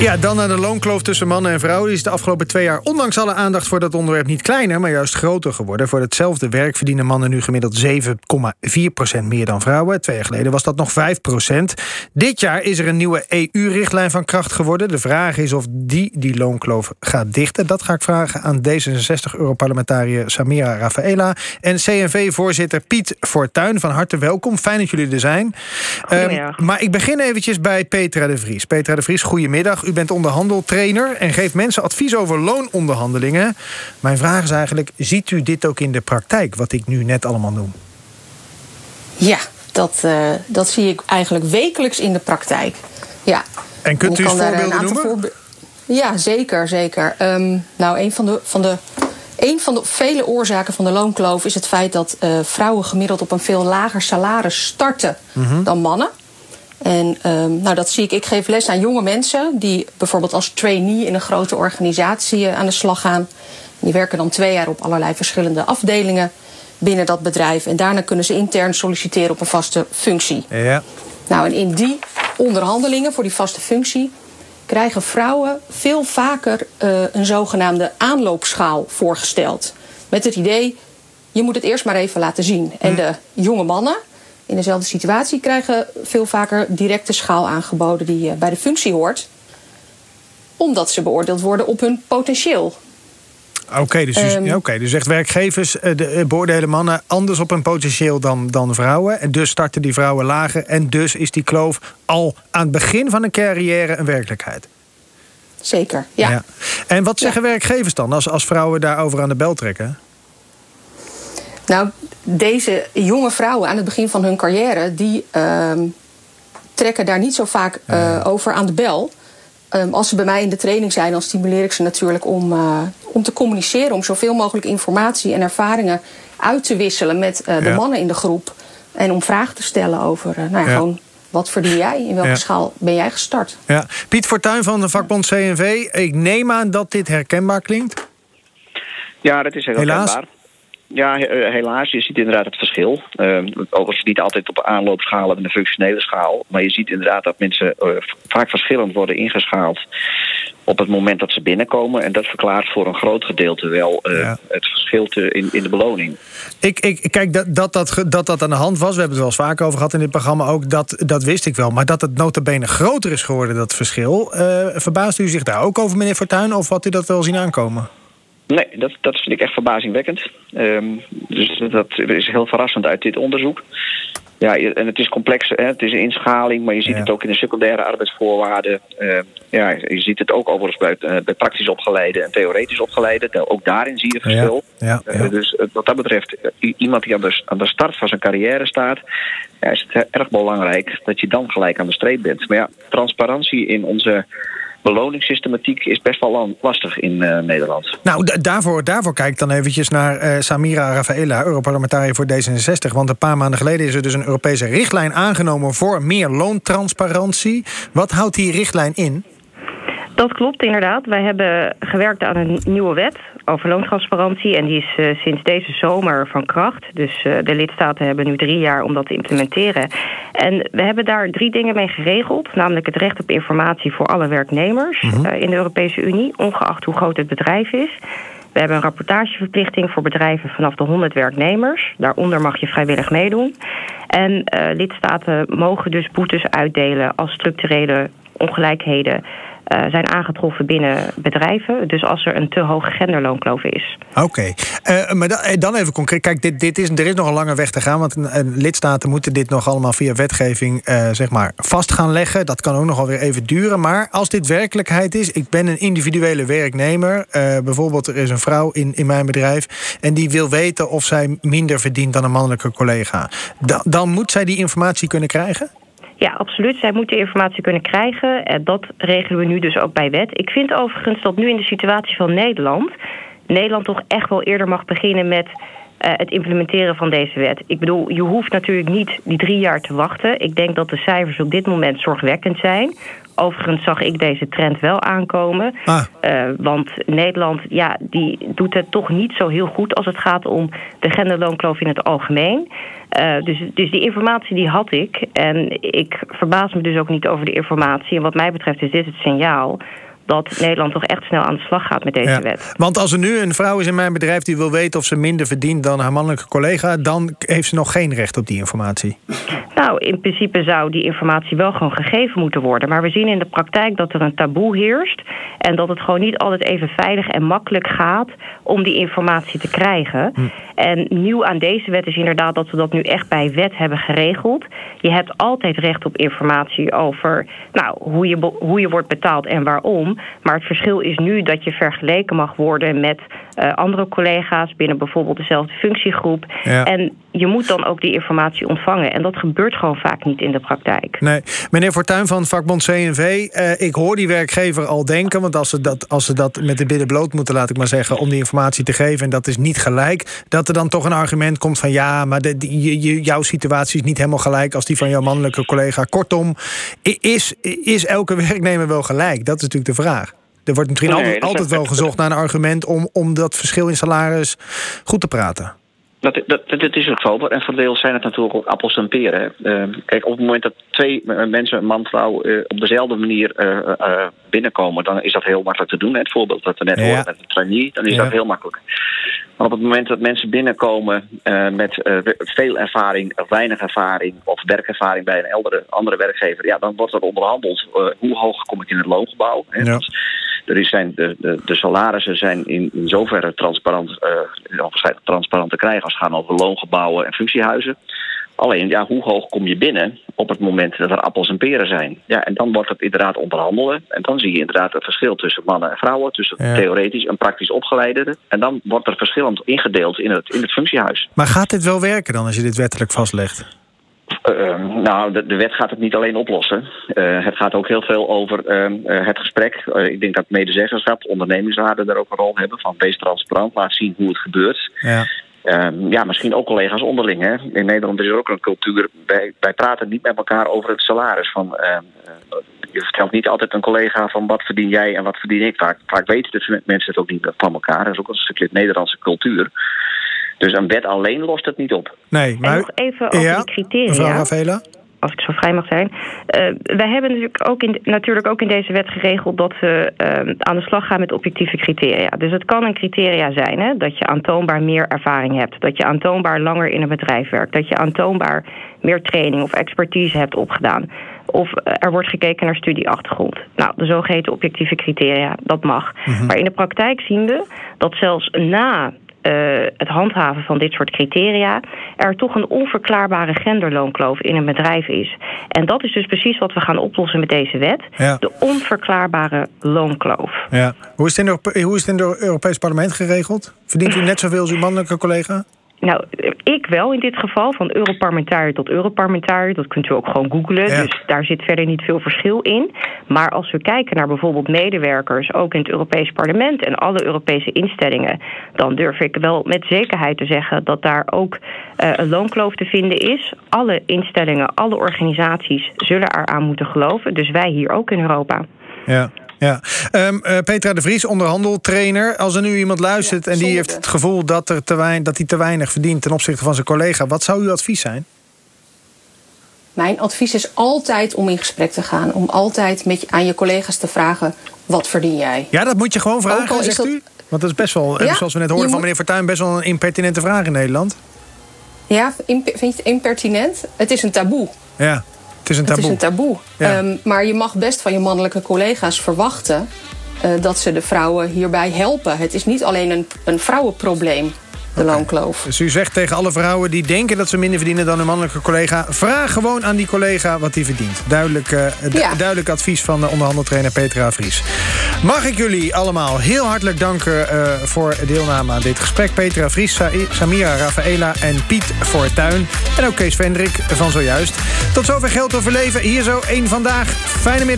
Ja, dan naar de loonkloof tussen mannen en vrouwen. Die is de afgelopen twee jaar, ondanks alle aandacht voor dat onderwerp, niet kleiner, maar juist groter geworden. Voor hetzelfde werk verdienen mannen nu gemiddeld 7,4% meer dan vrouwen. Twee jaar geleden was dat nog 5% Dit jaar is er een nieuwe EU-richtlijn van kracht geworden. De vraag is of die die loonkloof gaat dichten. Dat ga ik vragen aan D66-europarlementariër Samira Rafaela en CNV-voorzitter Piet Fortuyn. Van harte welkom. Fijn dat jullie er zijn. Um, maar ik begin eventjes bij Petra de Vries. Petra de Vries, goedemiddag. U bent onderhandeltrainer en geeft mensen advies over loononderhandelingen. Mijn vraag is eigenlijk, ziet u dit ook in de praktijk, wat ik nu net allemaal noem? Ja, dat, uh, dat zie ik eigenlijk wekelijks in de praktijk. Ja. En kunt u eens voorbeelden noemen? Voorbe ja, zeker, zeker. Um, nou, een van de, van de een van de vele oorzaken van de loonkloof is het feit dat uh, vrouwen gemiddeld op een veel lager salaris starten mm -hmm. dan mannen. En um, nou, dat zie ik. Ik geef les aan jonge mensen die bijvoorbeeld als trainee in een grote organisatie uh, aan de slag gaan. Die werken dan twee jaar op allerlei verschillende afdelingen binnen dat bedrijf. En daarna kunnen ze intern solliciteren op een vaste functie. Ja. Nou, en in die onderhandelingen voor die vaste functie krijgen vrouwen veel vaker uh, een zogenaamde aanloopschaal voorgesteld. Met het idee, je moet het eerst maar even laten zien. En hm. de jonge mannen in dezelfde situatie krijgen veel vaker directe schaal aangeboden die uh, bij de functie hoort. Omdat ze beoordeeld worden op hun potentieel. Oké, dus, um, okay, dus zegt werkgevers uh, de, beoordelen mannen anders op hun potentieel dan, dan vrouwen. En dus starten die vrouwen lager. En dus is die kloof al aan het begin van een carrière een werkelijkheid. Zeker, ja. ja. En wat zeggen ja. werkgevers dan als, als vrouwen daarover aan de bel trekken? Nou, deze jonge vrouwen aan het begin van hun carrière, die uh, trekken daar niet zo vaak uh, over aan de bel. Um, als ze bij mij in de training zijn, dan stimuleer ik ze natuurlijk om, uh, om te communiceren, om zoveel mogelijk informatie en ervaringen uit te wisselen met uh, de ja. mannen in de groep. En om vragen te stellen over, nou ja, ja. gewoon wat verdien jij? In welke ja. schaal ben jij gestart? Ja. Piet Fortuyn van de vakbond CNV. Ik neem aan dat dit herkenbaar klinkt. Ja, dat is heel Helaas. herkenbaar. Ja, helaas. Je ziet inderdaad het verschil. Uh, overigens niet altijd op aanloopschalen en een functionele schaal. Maar je ziet inderdaad dat mensen uh, vaak verschillend worden ingeschaald op het moment dat ze binnenkomen. En dat verklaart voor een groot gedeelte wel uh, ja. het verschil te, in, in de beloning. Ik, ik, kijk, dat dat, dat, dat dat aan de hand was, we hebben het wel eens vaak over gehad in dit programma ook, dat, dat wist ik wel. Maar dat het notabene groter is geworden, dat verschil. verbaast u zich daar ook over, meneer Fortuyn, of had u dat wel zien aankomen? Nee, dat, dat vind ik echt verbazingwekkend. Um, dus dat is heel verrassend uit dit onderzoek. Ja, en het is complex, hè? het is een inschaling, maar je ziet ja. het ook in de secundaire arbeidsvoorwaarden. Uh, ja, je ziet het ook overigens bij, uh, bij praktisch opgeleide en theoretisch opgeleide. Ook daarin zie je verschil. Ja, ja, uh, dus wat dat betreft, iemand die aan de, aan de start van zijn carrière staat, is het erg belangrijk dat je dan gelijk aan de streep bent. Maar ja, transparantie in onze beloningssystematiek is best wel lastig in uh, Nederland. Nou, daarvoor, daarvoor kijk ik dan eventjes naar uh, Samira Rafaela, Europarlementariër voor D66. Want een paar maanden geleden is er dus een Europese richtlijn aangenomen voor meer loontransparantie. Wat houdt die richtlijn in? Dat klopt inderdaad. Wij hebben gewerkt aan een nieuwe wet over loontransparantie. En die is uh, sinds deze zomer van kracht. Dus uh, de lidstaten hebben nu drie jaar om dat te implementeren. En we hebben daar drie dingen mee geregeld. Namelijk het recht op informatie voor alle werknemers mm -hmm. uh, in de Europese Unie. Ongeacht hoe groot het bedrijf is. We hebben een rapportageverplichting voor bedrijven vanaf de 100 werknemers. Daaronder mag je vrijwillig meedoen. En lidstaten mogen dus boetes uitdelen als structurele ongelijkheden uh, zijn aangetroffen binnen bedrijven. Dus als er een te hoge genderloonkloof is. Oké, uh, maar dan, dan, even concreet. Kijk, dit, dit is, er is nog een lange weg te gaan. Want lidstaten moeten dit nog allemaal via wetgeving zeg maar vast gaan leggen. Dat kan ook nog alweer even duren. Maar als dit werkelijkheid is, ik ben een individuele werknemer. bijvoorbeeld, er is een vrouw in, in mijn bedrijf. En die wil weten of zij minder verdient dan een mannelijke collega. Da, dan moet zij die informatie kunnen krijgen? Ja, absoluut. Zij moeten informatie kunnen krijgen. En dat regelen we nu dus ook bij wet. Ik vind overigens dat nu in de situatie van Nederland... Nederland toch echt wel eerder mag beginnen met het implementeren van deze wet. Ik bedoel, je hoeft natuurlijk niet die drie jaar te wachten. Ik denk dat de cijfers op dit moment zorgwekkend zijn. Overigens zag ik deze trend wel aankomen. Ah. Uh, want Nederland ja, die doet het toch niet zo heel goed als het gaat om de genderloonkloof in het algemeen. Uh, dus, dus die informatie die had ik. En ik verbaas me dus ook niet over de informatie. En wat mij betreft is dit het signaal dat Nederland toch echt snel aan de slag gaat met deze wet. Want als er nu een vrouw is in mijn bedrijf die wil weten of ze minder verdient dan haar mannelijke collega, dan heeft ze nog geen recht op die informatie. Nou, in principe zou die informatie wel gewoon gegeven moeten worden. Maar we zien in de praktijk dat er een taboe heerst. En dat het gewoon niet altijd even veilig en makkelijk gaat om die informatie te krijgen. Hm. En nieuw aan deze wet is inderdaad dat we dat nu echt bij wet hebben geregeld. Je hebt altijd recht op informatie over nou, hoe, je, hoe je wordt betaald en waarom. Maar het verschil is nu dat je vergeleken mag worden met uh, andere collega's binnen bijvoorbeeld dezelfde functiegroep. En je moet dan ook die informatie ontvangen. En dat gebeurt gewoon vaak niet in de praktijk. Nee. Meneer Fortuyn van vakbond CNV, uh, ik hoor die werkgever al denken... want als ze, dat, als ze dat met de billen bloot moeten, laat ik maar zeggen... om die informatie te geven, en dat is niet gelijk... dat er dan toch een argument komt van... ja, maar de, die, jouw situatie is niet helemaal gelijk... als die van jouw mannelijke collega. Kortom, is, is elke werknemer wel gelijk? Dat is natuurlijk de vraag. Er wordt misschien altijd, altijd wel gezocht naar een argument om, om dat verschil in salaris goed te praten. Dat, dat, dat is ook zo. En voor deel zijn het natuurlijk ook appels en peren. Uh, kijk, op het moment dat twee mensen, man en vrouw, uh, op dezelfde manier uh, binnenkomen, dan is dat heel makkelijk te doen. Het voorbeeld dat we net ja. hoorden met de trainee, dan is ja. dat heel makkelijk. Maar op het moment dat mensen binnenkomen met veel ervaring, of weinig ervaring, of werkervaring bij een eldere, andere werkgever, ja, dan wordt er onderhandeld hoe hoog kom ik in het loongebouw. Ja. Er zijn de, de, de, salarissen zijn in, in zoverre transparant, transparant te krijgen als het gaat over loongebouwen en functiehuizen. Alleen, ja, hoe hoog kom je binnen op het moment dat er appels en peren zijn? Ja, en dan wordt het inderdaad onderhandelen. En dan zie je inderdaad het verschil tussen mannen en vrouwen, tussen theoretisch en praktisch opgeleide. En dan wordt er verschillend ingedeeld in het, in het functiehuis. Maar gaat dit wel werken dan als je dit wettelijk vastlegt? Uh, nou, de, de, wet gaat het niet alleen oplossen. Uh, het gaat ook heel veel over uh, het gesprek. ik denk dat medezeggenschap, ondernemingsraden daar ook een rol hebben. Van wees transparant, laat zien hoe het gebeurt. Ja. Ehm, ja, misschien ook collega's onderling. Hè. In Nederland is er ook een cultuur. Wij, wij praten niet met elkaar over het salaris. Van, ehm, je vertelt niet altijd een collega van wat verdien jij en wat verdien ik. Vaak, vaak weten de mensen het ook niet van elkaar. Dat is ook een stukje Nederlandse cultuur. Dus een wet alleen lost het niet op. Nee, maar... En nog even over ja, de criteria. Mevrouw Ravela? Als ik zo vrij mag zijn. Uh, wij hebben natuurlijk ook, in, natuurlijk ook in deze wet geregeld dat we uh, aan de slag gaan met objectieve criteria. Dus het kan een criteria zijn hè, dat je aantoonbaar meer ervaring hebt. Dat je aantoonbaar langer in een bedrijf werkt. Dat je aantoonbaar meer training of expertise hebt opgedaan. Of er wordt gekeken naar studieachtergrond. Nou, de zogeheten objectieve criteria, dat mag. Mm Maar in de praktijk zien we dat zelfs na uh, het handhaven van dit soort criteria er toch een onverklaarbare genderloonkloof in een bedrijf is. En dat is dus precies wat we gaan oplossen met deze wet. Ja. De onverklaarbare loonkloof. Ja. Hoe, is het in de, hoe is het in het Europees Parlement geregeld? Verdient u net zoveel als uw mannelijke collega? Nou, ik wel in dit geval, van Europarlementariër tot Europarlementariër. Dat kunt u ook gewoon googlen, dus daar zit verder niet veel verschil in. Maar als we kijken naar bijvoorbeeld medewerkers, ook in het Europees Parlement en alle Europese instellingen, dan durf ik wel met zekerheid te zeggen dat daar ook uh, een loonkloof te vinden is. Alle instellingen, alle organisaties zullen eraan moeten geloven, dus wij hier ook in Europa. Ja. Ja. Um, uh, Petra de Vries, onderhandeltrainer. Als er nu iemand luistert en die heeft het gevoel dat, er te weinig, dat hij te weinig verdient ten opzichte van zijn collega, wat zou uw advies zijn? Mijn advies is altijd om in gesprek te gaan. Om altijd met, aan je collega's te vragen: wat verdien jij? Ja, dat moet je gewoon vragen, zegt dat... u? Want dat is best wel, ja, zoals we net hoorden van meneer Fortuyn, best wel een impertinente vraag in Nederland. Ja, vind je het impertinent? Het is een taboe. Ja. Het is een taboe. Het is een taboe. Ehm, maar je mag best van je mannelijke collega's verwachten uh, dat ze de vrouwen hierbij helpen. Het is niet alleen een, een vrouwenprobleem de loonkloof. Dus u zegt tegen alle vrouwen die denken dat ze minder verdienen dan hun mannelijke collega... vraag gewoon aan die collega wat hij verdient. Duidelijk, uh, duidelijk advies van de onderhandeltrainer Petra Vries. Mag ik jullie allemaal heel hartelijk danken uh, voor deelname aan dit gesprek. Petra Vries, Samira Rafaela en Piet Fortuyn. En ook Kees Vendrik van zojuist. Tot zover Geld Overleven. Hier zo één vandaag. Fijne middag.